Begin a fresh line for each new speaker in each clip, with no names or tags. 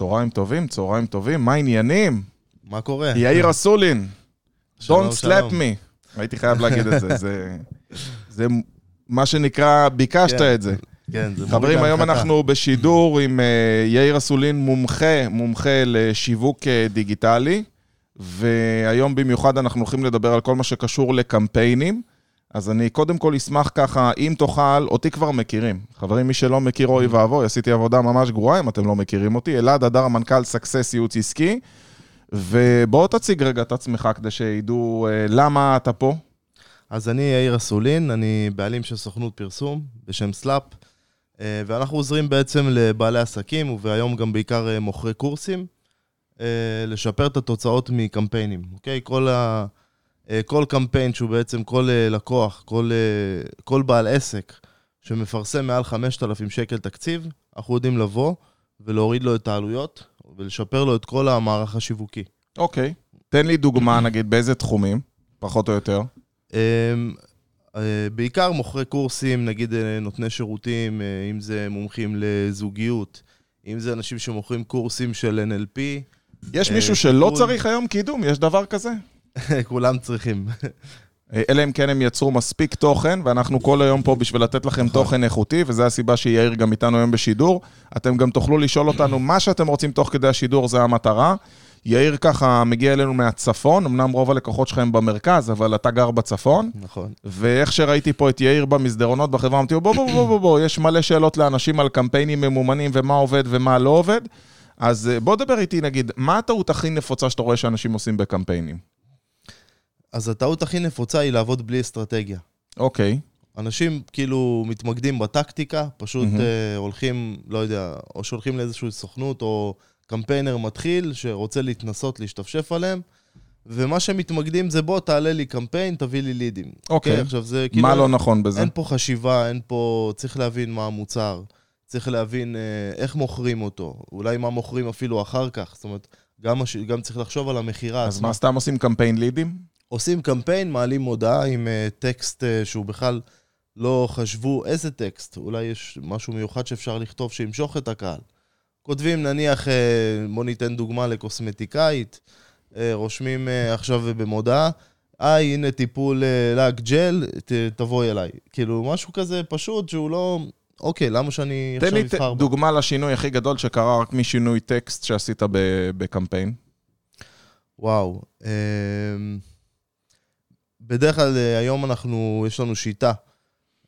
צהריים טובים, צהריים טובים, מה העניינים?
מה קורה?
יאיר אסולין, Don't slap me. הייתי חייב להגיד את זה, זה, זה מה שנקרא, ביקשת
כן.
את זה.
כן, זה
חברים, היום
להנחתה.
אנחנו בשידור עם אה, יאיר אסולין, מומחה, מומחה לשיווק אה, דיגיטלי, והיום במיוחד אנחנו הולכים לדבר על כל מה שקשור לקמפיינים. אז אני קודם כל אשמח ככה, אם תוכל, אותי כבר מכירים. חברים, מי שלא מכיר, אוי ואבוי, עשיתי עבודה ממש גרועה אם אתם לא מכירים אותי. אלעד הדר, המנכ"ל סקסס ייעוץ עסקי, ובוא תציג רגע את עצמך כדי שידעו אה, למה אתה פה.
אז אני יאיר אסולין, אני בעלים של סוכנות פרסום בשם סלאפ, אה, ואנחנו עוזרים בעצם לבעלי עסקים, והיום גם בעיקר אה, מוכרי קורסים, אה, לשפר את התוצאות מקמפיינים, אוקיי? כל, ה... אה, כל קמפיין שהוא בעצם כל אה, לקוח, כל, אה, כל בעל עסק שמפרסם מעל 5,000 שקל תקציב, אנחנו יודעים לבוא ולהוריד לו את העלויות ולשפר לו את כל המערך השיווקי.
אוקיי. תן לי דוגמה, נגיד, באיזה תחומים, פחות או יותר.
אמ, בעיקר מוכרי קורסים, נגיד נותני שירותים, אם זה מומחים לזוגיות, אם זה אנשים שמוכרים קורסים של NLP,
יש מישהו שלא. צריך היום קידום? יש דבר כזה?
כולם צריכים.
אלא אם כן הם יצרו מספיק תוכן, ואנחנו כל היום פה בשביל לתת לכם תוכן איכותי, וזו הסיבה שיאיר גם איתנו היום בשידור. אתם גם תוכלו לשאול אותנו מה שאתם רוצים תוך כדי השידור, זה המטרה. יאיר ככה מגיע אלינו מהצפון, אמנם רוב הלקוחות שלך הם במרכז, אבל אתה גר בצפון.
נכון.
ואיך שראיתי פה את יאיר במסדרונות בחברה, אמרתי לו, בוא, בוא, בוא, בוא, בוא, יש מלא שאלות לאנשים על קמפיינים ממומנים ומה עובד ומה לא עובד. אז אה, בוא דבר איתי, נגיד, מה הטעות הכי נפוצה שאתה רואה שאנשים עושים בקמפיינים?
אז הטעות הכי נפוצה היא לעבוד בלי אסטרטגיה.
אוקיי,
אנשים כאילו מתמקדים בטקטיקה, פשוט
מהמם.
אה, הולכים, לא יודע, או שהולכים לאיזושהי סוכנות, או קמפיינר מתחיל שרוצה להתנסות, להשתפשף עליהם, ומה שמתמקדים זה בוא, תעלה לי קמפיין, תביא לי לידים.
אוקיי.
עכשיו זה כאילו...
מה לא נכון בזה?
אין פה חשיבה, אין פה... צריך להבין מה המוצר, צריך להבין אה, איך מוכרים אותו, אולי מה מוכרים אפילו אחר כך, זאת אומרת, גם, הש... גם צריך לחשוב על המכירה
אז
עצמה.
מה, סתם עושים קמפיין לידים?
עושים קמפיין, מעלים מודעה עם אה, טקסט אה, שהוא בכלל לא חשבו איזה טקסט, אולי יש משהו מיוחד שאפשר לכתוב שימשוך את הקהל. כותבים נניח, אה, בוא ניתן דוגמה לקוסמטיקאית, רושמים עכשיו במודעה, היי, הנה טיפול לק ג'ל, תבואי אליי. כאילו, משהו כזה פשוט שהוא לא... אוקיי, למה שאני
תן
עכשיו
לי
אבחר בו?
דוגמה לשינוי הכי גדול שקרה רק משינוי טקסט שעשית בקמפיין.
וואו. אמ, בדרך כלל אה, היום אנחנו, יש לנו שיטה.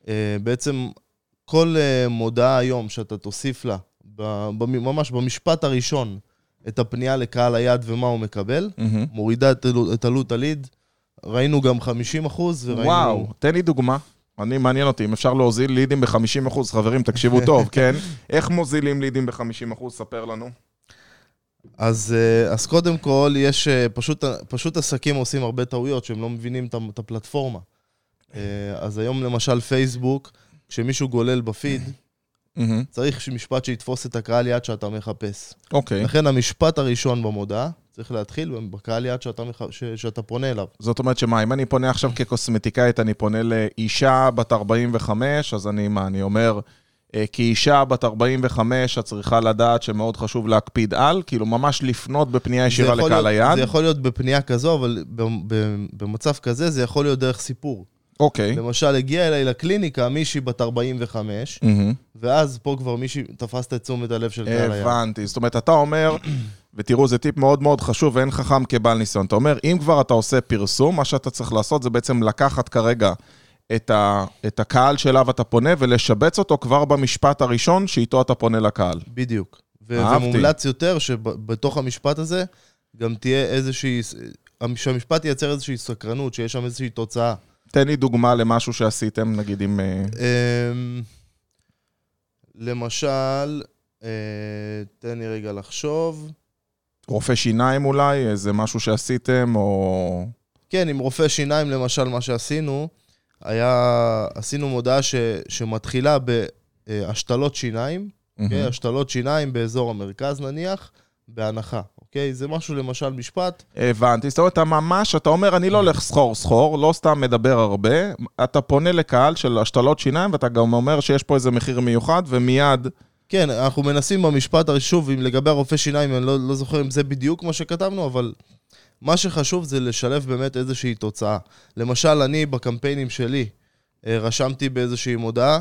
אה, בעצם כל אה, מודעה היום שאתה תוסיף לה, ממש במשפט הראשון, את הפנייה לקהל היעד ומה הוא מקבל,
מהמם.
מורידה את עלו- את עלות הליד. ראינו גם 50 אחוז, וראינו...
וואו, תן לי דוגמה. אני, מעניין אותי, אם אפשר להוזיל לידים ב-50%, חברים, תקשיבו טוב, כן? איך מוזילים לידים ב-50%? ספר לנו.
אז, אה, אז קודם כל, יש אה, פשוט, פשוט עסקים עושים הרבה טעויות שהם לא מבינים את הפלטפורמה. אה, אז היום למשל פייסבוק, כשמישהו גולל בפיד,
מהמם.
צריך משפט שיתפוס את הקהל יעד שאתה מחפש.
אוקיי.
לכן המשפט הראשון במודעה צריך להתחיל בקהל יעד שאתה, מח... ש... שאתה פונה אליו.
זאת אומרת שמה, אם אני פונה עכשיו כקוסמטיקאית, אני פונה לאישה בת 45, אז אני, מה, אני אומר, כאישה בת 45, את צריכה לדעת שמאוד חשוב להקפיד על, כאילו ממש לפנות בפנייה ישירה לקהל
להיות,
היעד.
זה יכול להיות בפנייה כזו, אבל. במצב כזה זה יכול להיות דרך סיפור.
אוקיי.
למשל, הגיעה אליי לקליניקה מישהי בת 45,
מהמם.
ואז פה כבר מישהי תפסת את תשומת הלב של קהל היעד.
הבנתי. זאת אומרת, אתה אומר, ותראו, זה טיפ מאוד מאוד חשוב ואין חכם כבעל ניסיון. אתה אומר, אם כבר אתה עושה פרסום, מה שאתה צריך לעשות זה בעצם לקחת כרגע את, ה, את הקהל שאליו אתה פונה ולשבץ אותו כבר במשפט הראשון שאיתו אתה פונה לקהל.
בדיוק. ומומלץ יותר שבתוך המשפט הזה גם תהיה איזושהי, שהמשפט ייצר איזושהי סקרנות, שיש שם איזושהי תוצאה.
תן לי דוגמה למשהו שעשיתם, נגיד עם... אה,
אמ, למשל, אה, תן לי רגע לחשוב.
רופא שיניים אולי, איזה משהו שעשיתם, או...
כן, עם רופא שיניים, למשל, מה שעשינו, היה, עשינו מודעה ש, שמתחילה בהשתלות שיניים, אוקיי?
מהמם.
השתלות שיניים באזור המרכז נניח, בהנחה, אוקיי? זה משהו, למשל, משפט,
הבנתי, זאת אומרת, אתה ממש, אתה אומר, אני לא הולך סחור סחור, לא סתם מדבר הרבה, אתה פונה לקהל של השתלות שיניים, ואתה גם אומר שיש פה איזה מחיר מיוחד, ומיד
כן, אנחנו מנסים במשפט, שוב, לגבי הרופא שיניים, אני לא, לא זוכר אם זה בדיוק מה שכתבנו, אבל מה שחשוב זה לשלב באמת איזושהי תוצאה. למשל, אני בקמפיינים שלי אה, רשמתי באיזושהי מודעה,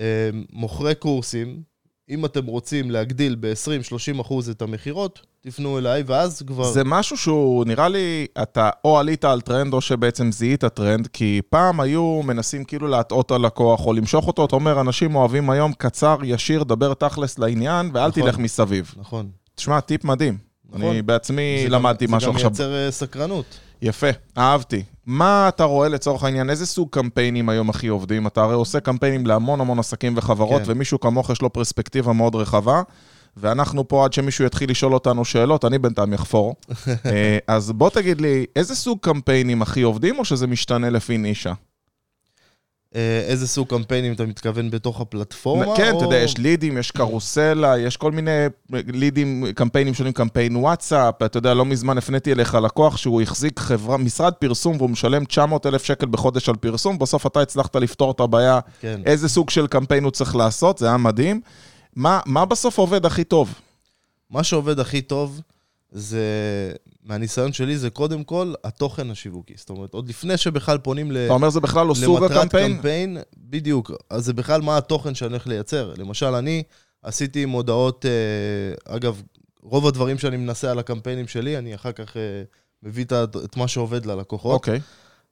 אה, מוכרי קורסים, אם אתם רוצים להגדיל ב-20-30 אחוז את המכירות, תפנו אליי, ואז כבר...
זה משהו שהוא, נראה לי, אתה או עלית על טרנד או שבעצם זיהית טרנד, כי פעם היו מנסים כאילו להטעות על לקוח או למשוך אותו, אתה אומר, אנשים אוהבים היום קצר, ישיר, דבר תכלס לעניין, ואל
נכון.
תלך מסביב.
נכון.
תשמע, טיפ מדהים.
נכון.
אני בעצמי
זה
למדתי משהו
זה
עכשיו.
גם מייצר אה, סקרנות.
יפה, אהבתי. מה אתה רואה לצורך העניין? איזה סוג קמפיינים היום הכי עובדים? אתה הרי עושה קמפיינים להמון המון עסקים וחברות,
כן.
ומישהו כמוך יש לו פרספקטיבה מאוד רחבה, ואנחנו פה עד שמישהו יתחיל לשאול אותנו שאלות, אני בינתיים אחפור. אה, אז בוא תגיד לי, איזה סוג קמפיינים הכי עובדים, או שזה משתנה לפי נישה?
אה, איזה סוג קמפיינים אתה מתכוון בתוך הפלטפורמה?
כן,
או...
אתה יודע, יש לידים, יש קרוסלה, יש כל מיני לידים, קמפיינים שונים, קמפיין וואטסאפ, אתה יודע, לא מזמן הפניתי אליך לקוח שהוא החזיק חברה, משרד פרסום והוא משלם 900 אלף שקל בחודש על פרסום, בסוף אתה הצלחת לפתור את הבעיה,
כן.
איזה סוג של קמפיין הוא צריך לעשות, זה היה מדהים. מה, מה בסוף עובד הכי טוב?
מה שעובד הכי טוב זה, מהניסיון שלי, זה קודם כל התוכן השיווקי. זאת אומרת, עוד לפני שבכלל פונים ל...
אתה אומר זה בכלל לא סוג
למטרת
הקמפיין?
קמפיין, בדיוק. אז זה בכלל מה התוכן שאני הולך לייצר. למשל, אני עשיתי מודעות, אה, אגב, רוב הדברים שאני מנסה על הקמפיינים שלי, אני אחר כך אה, מביא את מה שעובד ללקוחות.
אוקיי.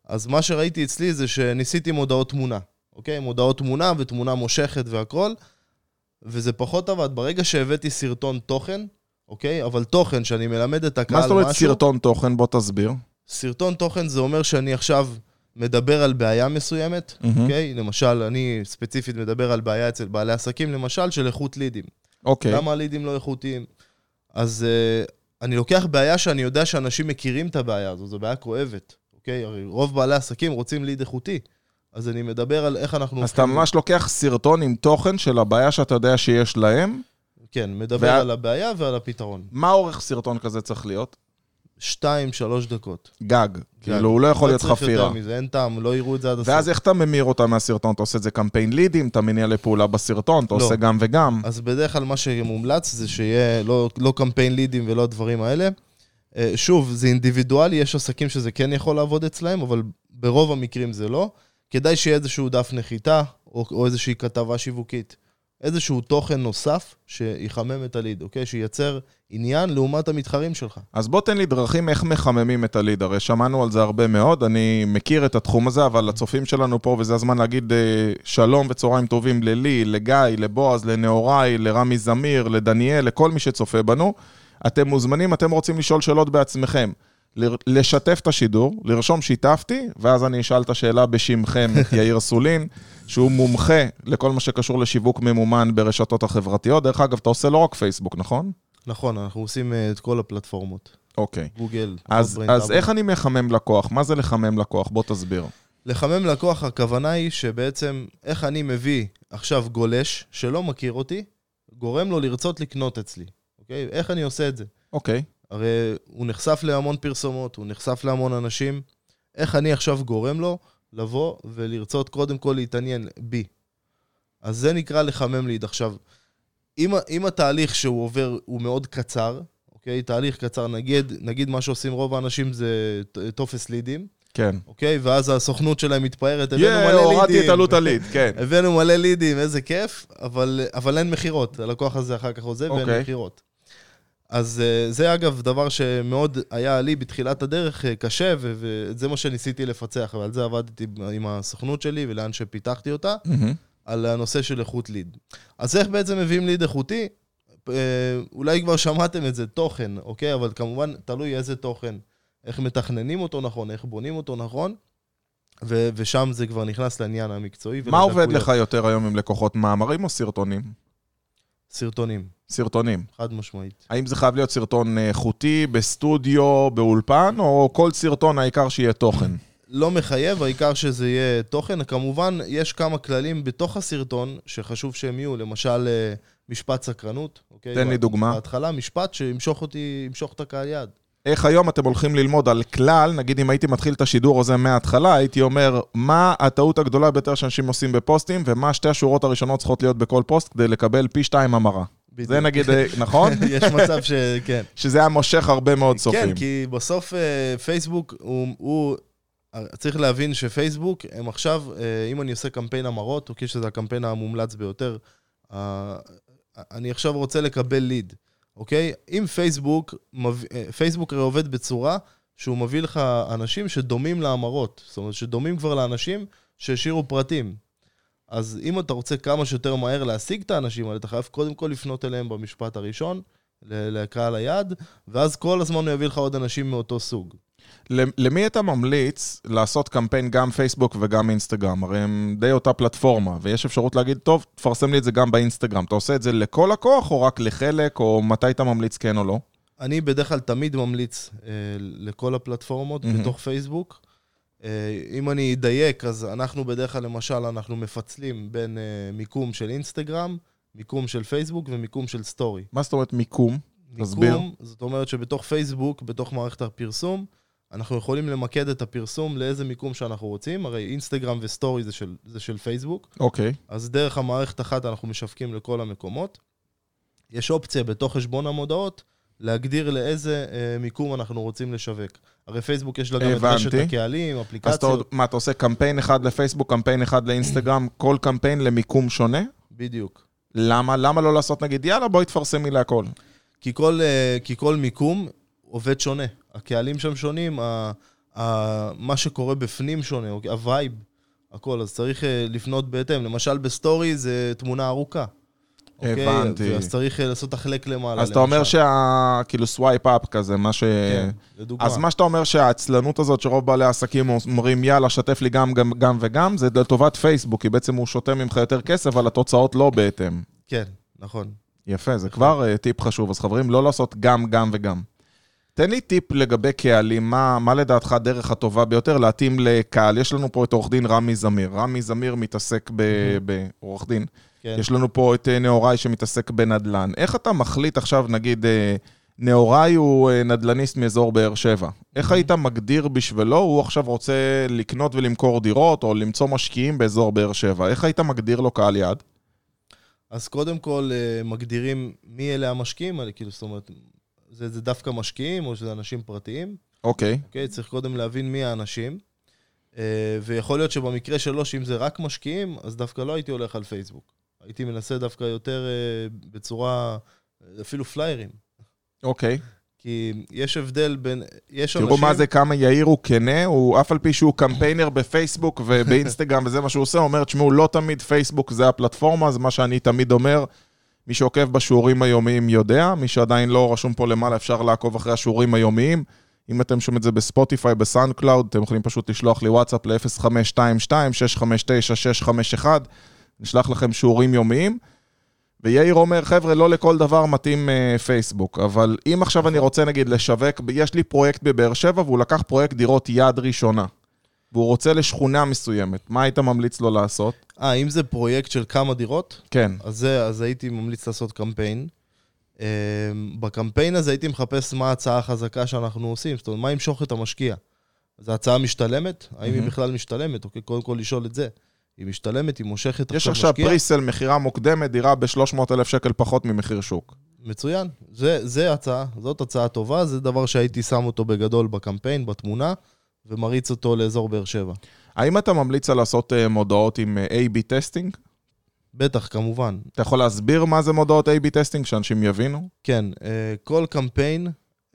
אז מה שראיתי אצלי זה שניסיתי מודעות תמונה, אוקיי? מודעות תמונה ותמונה מושכת והכל, וזה פחות עבד. ברגע שהבאתי סרטון תוכן, אוקיי? אבל תוכן שאני מלמד את הקהל
מה זאת אומרת
משהו,
סרטון תוכן? בוא תסביר.
סרטון תוכן זה אומר שאני עכשיו מדבר על בעיה מסוימת,
מהמם.
אוקיי? למשל, אני ספציפית מדבר על בעיה אצל בעלי עסקים, למשל של איכות לידים.
אוקיי.
למה הלידים לא איכותיים? אז uh, אני לוקח בעיה שאני יודע שאנשים מכירים את הבעיה הזו, זו בעיה כואבת, אוקיי? הרי רוב בעלי עסקים רוצים ליד איכותי. אז אני מדבר על איך אנחנו...
אז אתה ממש לוקח סרטון עם תוכן של הבעיה שאתה יודע שיש להם.
כן, מדבר
וה-
על הבעיה ועל הפתרון.
מה אורך סרטון כזה צריך להיות?
שתיים, שלוש דקות.
גג. כאילו, הוא לא יכול להיות
צריך
חפירה.
יותר מזה, אין טעם, לא יראו את זה עד הסוף.
ואז איך אתה ממיר אותה מהסרטון? אתה עושה את זה קמפיין לידים, אתה מניע לפעולה בסרטון, אתה
לא.
עושה גם וגם.
אז בדרך כלל מה שמומלץ זה שיהיה לא, לא קמפיין לידים ולא הדברים האלה. אה, שוב, זה אינדיבידואלי, יש עסקים שזה כן יכול לעבוד אצלהם, אבל ברוב המקרים זה לא. כדאי שיהיה איזשהו דף נחיתה, או, או איזושהי כתבה שיווקית. איזשהו תוכן נוסף שיחמם את הליד, אוקיי? שייצר עניין לעומת המתחרים שלך.
אז בוא תן לי דרכים איך מחממים את הליד, הרי שמענו על זה הרבה מאוד, אני מכיר את התחום הזה, אבל לצופים שלנו פה, וזה הזמן להגיד אה, שלום וצהריים טובים ללי, לגיא, לבועז, לנהוראי, לרמי זמיר, לדניאל, לכל מי שצופה בנו. אתם מוזמנים, אתם רוצים לשאול שאלות בעצמכם. לשתף את השידור, לרשום שיתפתי, ואז אני אשאל את השאלה בשמכם יאיר סולין, שהוא מומחה לכל מה שקשור לשיווק ממומן ברשתות החברתיות. דרך אגב, אתה עושה לא רק פייסבוק, נכון?
נכון, אנחנו עושים אה, את כל הפלטפורמות.
אוקיי.
גוגל,
אז, אז. איך אני מחמם לקוח? מה זה לחמם לקוח? בוא תסביר.
לחמם לקוח, הכוונה היא שבעצם, איך אני מביא עכשיו גולש שלא מכיר אותי, גורם לו לרצות לקנות אצלי, אוקיי? איך אני עושה את זה?
אוקיי.
הרי הוא נחשף להמון פרסומות, הוא נחשף להמון אנשים. איך אני עכשיו גורם לו לבוא ולרצות קודם כל להתעניין בי? אז זה נקרא לחמם ליד. עכשיו, אם, אם התהליך שהוא עובר הוא מאוד קצר, אוקיי? תהליך קצר, נגיד, נגיד מה שעושים רוב האנשים זה טופס לידים,
כן.
אוקיי? ואז הסוכנות שלהם מתפארת, הבאנו
יאה,
מלא
הורדתי
לידים.
את עלות הליד, כן.
הבאנו מלא לידים, איזה כיף, אבל, אבל אין מכירות. הלקוח הזה אחר כך עוזב ואין
אוקיי.
מכירות. אז אה, זה אגב דבר שמאוד היה לי בתחילת הדרך אה, קשה, וזה מה שניסיתי לפצח, ועל זה עבדתי עם הסוכנות שלי ולאן שפיתחתי אותה,
מהמם.
על הנושא של איכות ליד. אז איך בעצם מביאים ליד איכותי? אה, אולי כבר שמעתם את זה, תוכן, אוקיי? אבל כמובן, תלוי איזה תוכן. איך מתכננים אותו נכון, איך בונים אותו נכון, ו- ושם זה כבר נכנס לעניין המקצועי.
מה עובד. לך יותר היום עם לקוחות, מאמרים או סרטונים?
סרטונים,
סרטונים.
חד משמעית.
האם זה חייב להיות סרטון אה, איכותי, בסטודיו, באולפן, או כל סרטון העיקר שיהיה תוכן?
לא מחייב, העיקר שזה יהיה תוכן. כמובן, יש כמה כללים בתוך הסרטון שחשוב שהם יהיו, למשל אה, משפט סקרנות, אוקיי?
תן לי דוגמה.
בהתחלה, משפט שימשוך אותי, ימשוך את הקהל יעד.
איך היום אתם הולכים ללמוד על כלל, נגיד אם הייתי מתחיל את השידור הזה מההתחלה, הייתי אומר, מה הטעות הגדולה ביותר שאנשים עושים בפוסטים, ומה שתי השורות הראשונות צריכות להיות בכל פוסט כדי לקבל פי שתיים המרה.
בדיוק.
זה נגיד, אה, נכון?
יש מצב שכן.
שזה היה מושך הרבה מאוד צופים.
כן, כי בסוף אה, פייסבוק הוא... הוא... צריך להבין שפייסבוק, הם עכשיו, אה, אם אני עושה קמפיין המרות, אוקיי, שזה הקמפיין המומלץ ביותר, אה, אני עכשיו רוצה לקבל ליד, אוקיי? אם פייסבוק, אה, פייסבוק הרי עובד בצורה שהוא מביא לך אנשים שדומים להמרות, זאת אומרת, שדומים כבר לאנשים שהשאירו פרטים. אז אם אתה רוצה כמה שיותר מהר להשיג את האנשים האלה, אתה חייב קודם כל לפנות אליהם במשפט הראשון, לקהל היעד, ואז כל הזמן הוא יביא לך עוד אנשים מאותו סוג.
למי אתה ממליץ לעשות קמפיין גם פייסבוק וגם אינסטגרם? הרי הם די אותה פלטפורמה, ויש אפשרות להגיד, טוב, תפרסם לי את זה גם באינסטגרם. אתה עושה את זה לכל לקוח, או רק לחלק, או מתי אתה ממליץ כן או לא?
אני בדרך כלל תמיד ממליץ אה, לכל הפלטפורמות
מהמם.
בתוך פייסבוק. אה, אם אני אדייק, אז אנחנו בדרך כלל, למשל, אנחנו מפצלים בין אה, מיקום של אינסטגרם, מיקום של פייסבוק ומיקום של סטורי.
מה זאת אומרת מיקום? תסביר.
מיקום, זאת אומרת שבתוך פייסבוק, בתוך מערכת הפרסום, אנחנו יכולים למקד את הפרסום לאיזה מיקום שאנחנו רוצים, הרי אינסטגרם וסטורי זה של, זה של פייסבוק,
אוקיי.
אז דרך המערכת אחת אנחנו משווקים לכל המקומות. יש אופציה בתוך חשבון המודעות להגדיר לאיזה אה, מיקום אנחנו רוצים לשווק. הרי פייסבוק יש לה גם את
הבנתי.
רשת הקהלים,
אז אתה
אפליקציות,
עוד, מה, אתה עושה קמפיין אחד לפייסבוק, קמפיין אחד לאינסטגרם, כל קמפיין למיקום שונה?
בדיוק.
למה? למה לא לעשות נגיד, יאללה, בואי תפרסמי להכל.
כי כל, אה, כי כל מיקום עובד שונה. הקהלים שם שונים, ה, ה, מה שקורה בפנים שונה, אוקיי? ה vibe, הכל, אז צריך אה, לפנות בהתאם. למשל בסטורי זה תמונה ארוכה. אוקיי?
הבנתי.
אז צריך אה, לעשות החלק למעלה.
אז אתה אומר. שה... כאילו swipe up כזה, מה ש...
כן, לדוגמה.
אז מה שאתה אומר שהעצלנות הזאת שרוב בעלי העסקים אומרים, יאללה, שתף לי גם, גם, גם וגם, זה לטובת פייסבוק, כי בעצם הוא שותה ממך יותר כסף, אבל התוצאות לא בהתאם.
כן, נכון.
יפה, זה כבר אה, טיפ חשוב. אז חברים, לא לעשות גם, גם וגם. תן לי טיפ לגבי קהלים, מה, מה לדעתך הדרך הטובה ביותר להתאים לקהל? יש לנו פה את עורך דין רמי זמיר. רמי זמיר מתעסק ב- בעורך דין.
כן.
יש לנו פה את אה, נאוראי שמתעסק בנדל"ן. איך אתה מחליט עכשיו, נגיד, אה, נאוראי הוא אה, נדל"ניסט מאזור באר שבע. איך היית מגדיר בשבילו, הוא עכשיו רוצה לקנות ולמכור דירות, או למצוא משקיעים באזור באר שבע. איך היית מגדיר לו קהל יעד?
אז קודם כל מגדירים מי אלה המשקיעים כאילו, זאת אומרת, זה, זה דווקא משקיעים או שזה אנשים פרטיים?
אוקיי.
אוקיי? צריך קודם להבין מי האנשים. ויכול להיות שבמקרה שלו, שאם זה רק משקיעים, אז דווקא לא הייתי הולך על פייסבוק. הייתי מנסה דווקא יותר אה, בצורה, אפילו פליירים.
אוקיי.
כי יש הבדל בין, יש
תראו
אנשים...
מה זה, כמה יאיר הוא כנה, הוא אף על פי שהוא קמפיינר בפייסבוק ובאינסטגרם וזה מה שהוא עושה, הוא אומר, תשמעו, לא תמיד פייסבוק זה הפלטפורמה, זה מה שאני תמיד אומר. מי שעוקב בשיעורים היומיים יודע, מי שעדיין לא רשום פה למעלה, אפשר לעקוב אחרי השיעורים היומיים. אם אתם שומעים את זה בספוטיפיי, בסאונד קלאוד, אתם יכולים פשוט לשלוח לי וואטסאפ ל-0522-659-651, נשלח לכם שיעורים יומיים. ויאיר אומר, חבר'ה, לא לכל דבר מתאים אה, פייסבוק, אבל אם עכשיו אני רוצה נגיד לשווק, יש לי פרויקט בבאר שבע והוא לקח פרויקט דירות יד ראשונה, והוא רוצה לשכונה מסוימת, מה היית ממליץ לו לעשות?
אה, אם זה פרויקט של כמה דירות,
כן.
אז, זה, אז הייתי ממליץ לעשות קמפיין. אה, בקמפיין הזה הייתי מחפש מה ההצעה החזקה שאנחנו עושים, זאת אומרת, מה ימשוך את המשקיע. זו הצעה משתלמת? האם היא
מהמם.
בכלל משתלמת? אוקיי, קודם כל לשאול את זה. היא משתלמת, היא מושכת
יש
עכשיו
עכשיו
משקיע?
presale, מכירה מוקדמת, דירה ב-300,000 שקל פחות ממחיר שוק.
מצוין. זה, זה הצעה, זאת הצעה טובה, זה דבר שהייתי שם אותו בגדול בקמפיין, בתמונה, ומריץ אותו לאזור באר שבע.
האם אתה ממליץ על לעשות אה, מודעות עם אה, A-B testing?
בטח, כמובן.
אתה יכול להסביר מה זה מודעות A-B testing, שאנשים יבינו?
כן, אה, כל קמפיין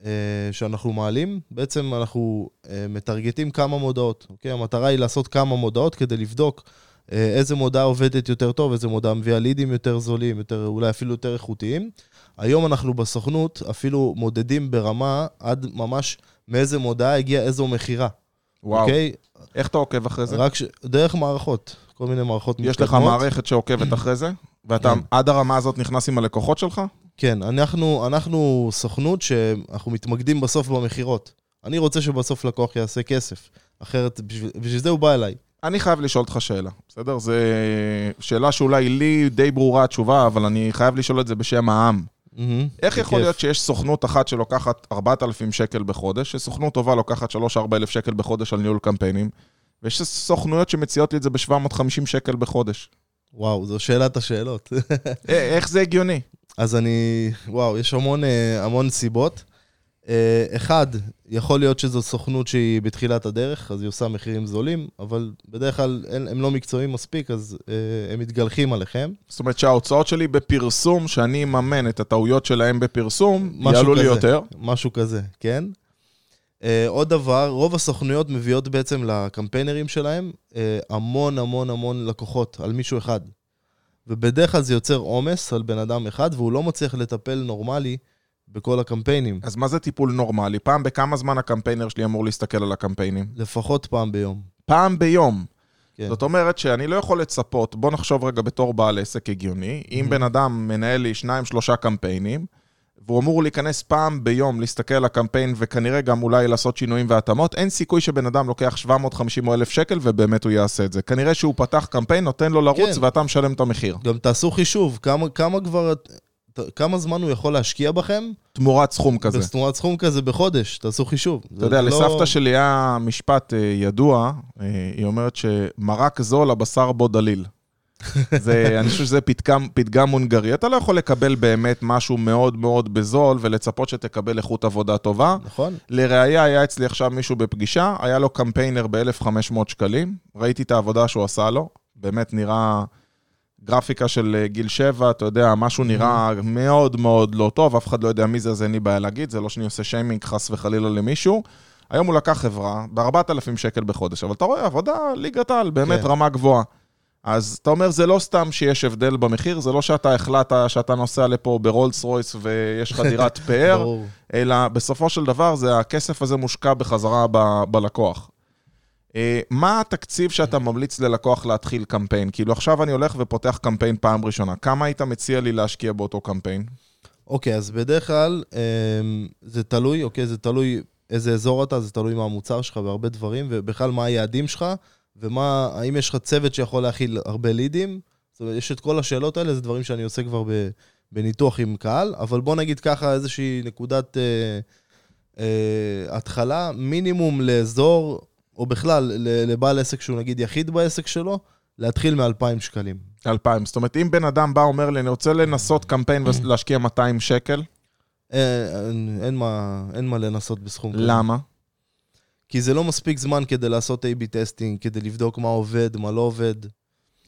אה, שאנחנו מעלים, בעצם אנחנו אה, מטרגטים כמה מודעות, אוקיי? המטרה היא לעשות כמה מודעות כדי לבדוק איזה מודעה עובדת יותר טוב, איזה מודעה מביאה לידים יותר זולים, יותר, אולי אפילו יותר איכותיים. היום אנחנו בסוכנות אפילו מודדים ברמה עד ממש מאיזה מודעה הגיעה איזו מכירה,
וואו.
אוקיי?
איך אתה עוקב אחרי זה?
רק ש... דרך מערכות, כל מיני מערכות
יש לך מערכת שעוקבת אחרי זה? ואתה
כן.
עד הרמה הזאת נכנס עם הלקוחות שלך?
כן, אנחנו, אנחנו סוכנות שאנחנו מתמקדים בסוף במכירות. אני רוצה שבסוף לקוח יעשה כסף, אחרת, בשביל, בשביל זה הוא בא אליי.
אני חייב לשאול אותך שאלה, בסדר? זו שאלה שאולי לי די ברורה התשובה, אבל אני חייב לשאול את זה בשם העם.
Mm-hmm.
איך יכול. להיות שיש סוכנות אחת שלוקחת 4,000 שקל בחודש, שסוכנות טובה לוקחת 3-4 אלף שקל בחודש על ניהול קמפיינים, ויש סוכנויות שמציעות לי את זה ב-750 שקל בחודש.
וואו, זו שאלת השאלות.
אה, איך זה הגיוני?
אז אני, וואו, יש המון, אה, המון סיבות. אה, אחד, יכול להיות שזו סוכנות שהיא בתחילת הדרך, אז היא עושה מחירים זולים, אבל בדרך כלל הם, לא מקצועיים מספיק, אז אה, הם מתגלחים עליכם.
זאת אומרת שההוצאות שלי בפרסום, שאני אממן את הטעויות שלהם בפרסום, יעלו לי
כזה.
יותר.
משהו כזה, כן? אה, עוד דבר, רוב הסוכנויות מביאות בעצם לקמפיינרים שלהם המון המון המון לקוחות על מישהו אחד. ובדרך כלל זה יוצר עומס על בן אדם אחד, והוא לא מצליח לטפל נורמלי בכל הקמפיינים.
אז מה זה טיפול נורמלי? פעם בכמה זמן הקמפיינר שלי אמור להסתכל על הקמפיינים?
לפחות פעם ביום.
פעם ביום.
כן.
זאת אומרת שאני לא יכול לצפות, בוא נחשוב רגע בתור בעל עסק הגיוני, אם בן אדם מנהל לי שניים, שלושה קמפיינים, והוא אמור להיכנס פעם ביום, להסתכל על הקמפיין וכנראה גם אולי לעשות שינויים והתאמות, אין סיכוי שבן אדם לוקח 750 או 1,000 שקל ובאמת הוא יעשה את זה. כנראה שהוא פתח קמפיין, נותן לו לרוץ
כן.
ואתה משלם את המחיר.
גם תעשו חישוב, כמה, כמה כבר... כמה זמן הוא יכול להשקיע בכם?
תמורת סכום כזה.
בתמורת סכום כזה בחודש, תעשו חישוב.
אתה יודע,
לא-
לסבתא שלי היה משפט אה, ידוע, אה, היא אומרת שמרק זול, הבשר בו דליל. זה, אני חושב שזה פתגם, פתגם הונגרי. אתה לא יכול לקבל באמת משהו מאוד מאוד בזול ולצפות שתקבל איכות עבודה טובה.
נכון?
לראיה, היה אצלי עכשיו מישהו בפגישה, היה לו קמפיינר ב-1,500 שקלים, ראיתי את העבודה שהוא עשה לו, באמת נראה גרפיקה של אה, גיל 7, אתה יודע, משהו נראה מאוד מאוד לא טוב, אף אחד לא יודע מי זה, אז אין לי בעיה להגיד, זה לא שאני עושה שיימינג חס וחלילה למישהו. היום הוא לקח חברה ב-4,000 שקל בחודש, אבל אתה רואה, עבודה ליגת על, באמת
כן.
רמה גבוהה. אז אתה אומר, זה לא סתם שיש הבדל במחיר, זה לא שאתה החלטת שאתה נוסע לפה ברולס רויס ויש לך דירת פאר. אלא בסופו של דבר זה הכסף הזה מושקע בחזרה ב- בלקוח. אה, מה התקציב שאתה ממליץ ללקוח להתחיל קמפיין? כאילו עכשיו אני הולך ופותח קמפיין פעם ראשונה, כמה היית מציע לי להשקיע באותו קמפיין?
אוקיי, אז בדרך כלל אמ, זה תלוי, אוקיי, זה תלוי איזה אזור אתה, זה תלוי מה המוצר שלך והרבה דברים, ובכלל מה היעדים שלך, ומה, האם יש לך צוות שיכול להכיל הרבה לידים. זאת אומרת, יש את כל השאלות האלה, זה דברים שאני עושה כבר בניתוח עם קהל, אבל בוא נגיד ככה איזושהי נקודת אה, אה, התחלה, מינימום לאזור, או בכלל לבעל עסק שהוא נגיד יחיד בעסק שלו, להתחיל מ-2,000 שקלים.
2,000. זאת אומרת, אם בן אדם בא, אומר לי, אני רוצה לנסות קמפיין ולהשקיע 200 שקל,
אה, אין, אין, מה, אין מה לנסות בסכום כזה.
למה?
כי זה לא מספיק זמן כדי לעשות A-B testing, כדי לבדוק מה עובד, מה לא עובד.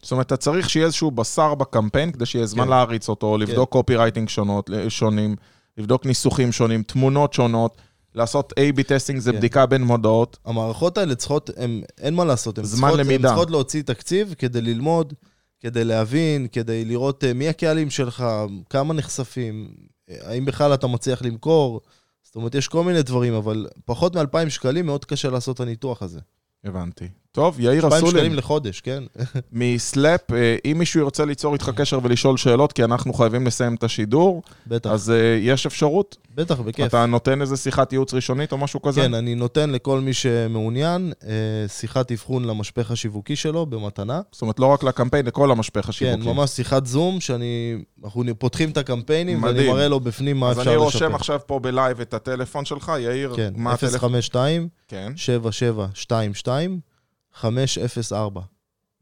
זאת אומרת, אתה צריך שיהיה איזשהו בשר בקמפיין, כדי שיהיה זמן
כן.
להריץ אותו, לבדוק copywriting שונות, שונים, לבדוק ניסוחים שונים, תמונות שונות, לעשות A-B testing זה
כן.
בדיקה בין מודעות.
המערכות האלה צריכות, הם, אין מה לעשות, הן
זמן
צריכות,
למידה.
הן צריכות להוציא תקציב כדי ללמוד, כדי להבין, כדי לראות אה, מי הקהלים שלך, כמה נחשפים, אה, האם בכלל אתה מצליח למכור. זאת אומרת, יש כל מיני דברים, אבל פחות מ-2,000 שקלים מאוד קשה לעשות את הניתוח הזה.
הבנתי. טוב, יאיר
2,000 שקלים
אסולין,
לחודש, כן?
מסלאפ, אה, אם מישהו ירצה ליצור איתך קשר ולשאול שאלות, כי אנחנו חייבים לסיים את השידור,
בטח,
אז אה, יש אפשרות?
בטח, בכיף.
אתה נותן איזה שיחת ייעוץ ראשונית או משהו כזה?
כן, אני נותן לכל מי שמעוניין אה, שיחת אבחון למשפך השיווקי שלו במתנה.
זאת אומרת, לא רק לקמפיין, לכל המשפך
כן,
השיווקי.
ממש שיחת זום, שאני... אנחנו פותחים את הקמפיינים, ואני
מדהים.
מראה לו בפנים מה
אז
אפשר
אני
לשפר.
רושם עכשיו פה בלייב את הטלפון שלך, יאיר,
כן,
מה הטלפון?
052
כן,
7722 504.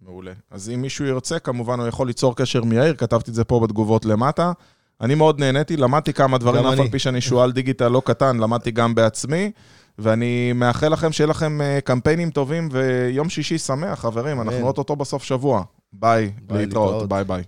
מעולה. אז אם מישהו ירצה, כמובן הוא יכול ליצור קשר מיאיר, כתבתי את זה פה בתגובות למטה. אני מאוד נהניתי, למדתי כמה דברים, אף על. פי שאני שועל דיגיטל לא קטן, למדתי גם בעצמי, ואני מאחל לכם שיהיה לכם אה, קמפיינים טובים ויום שישי שמח, חברים, אנחנו. אוטוטו בסוף שבוע. ביי,
ביי, להתראות.
ביי ביי.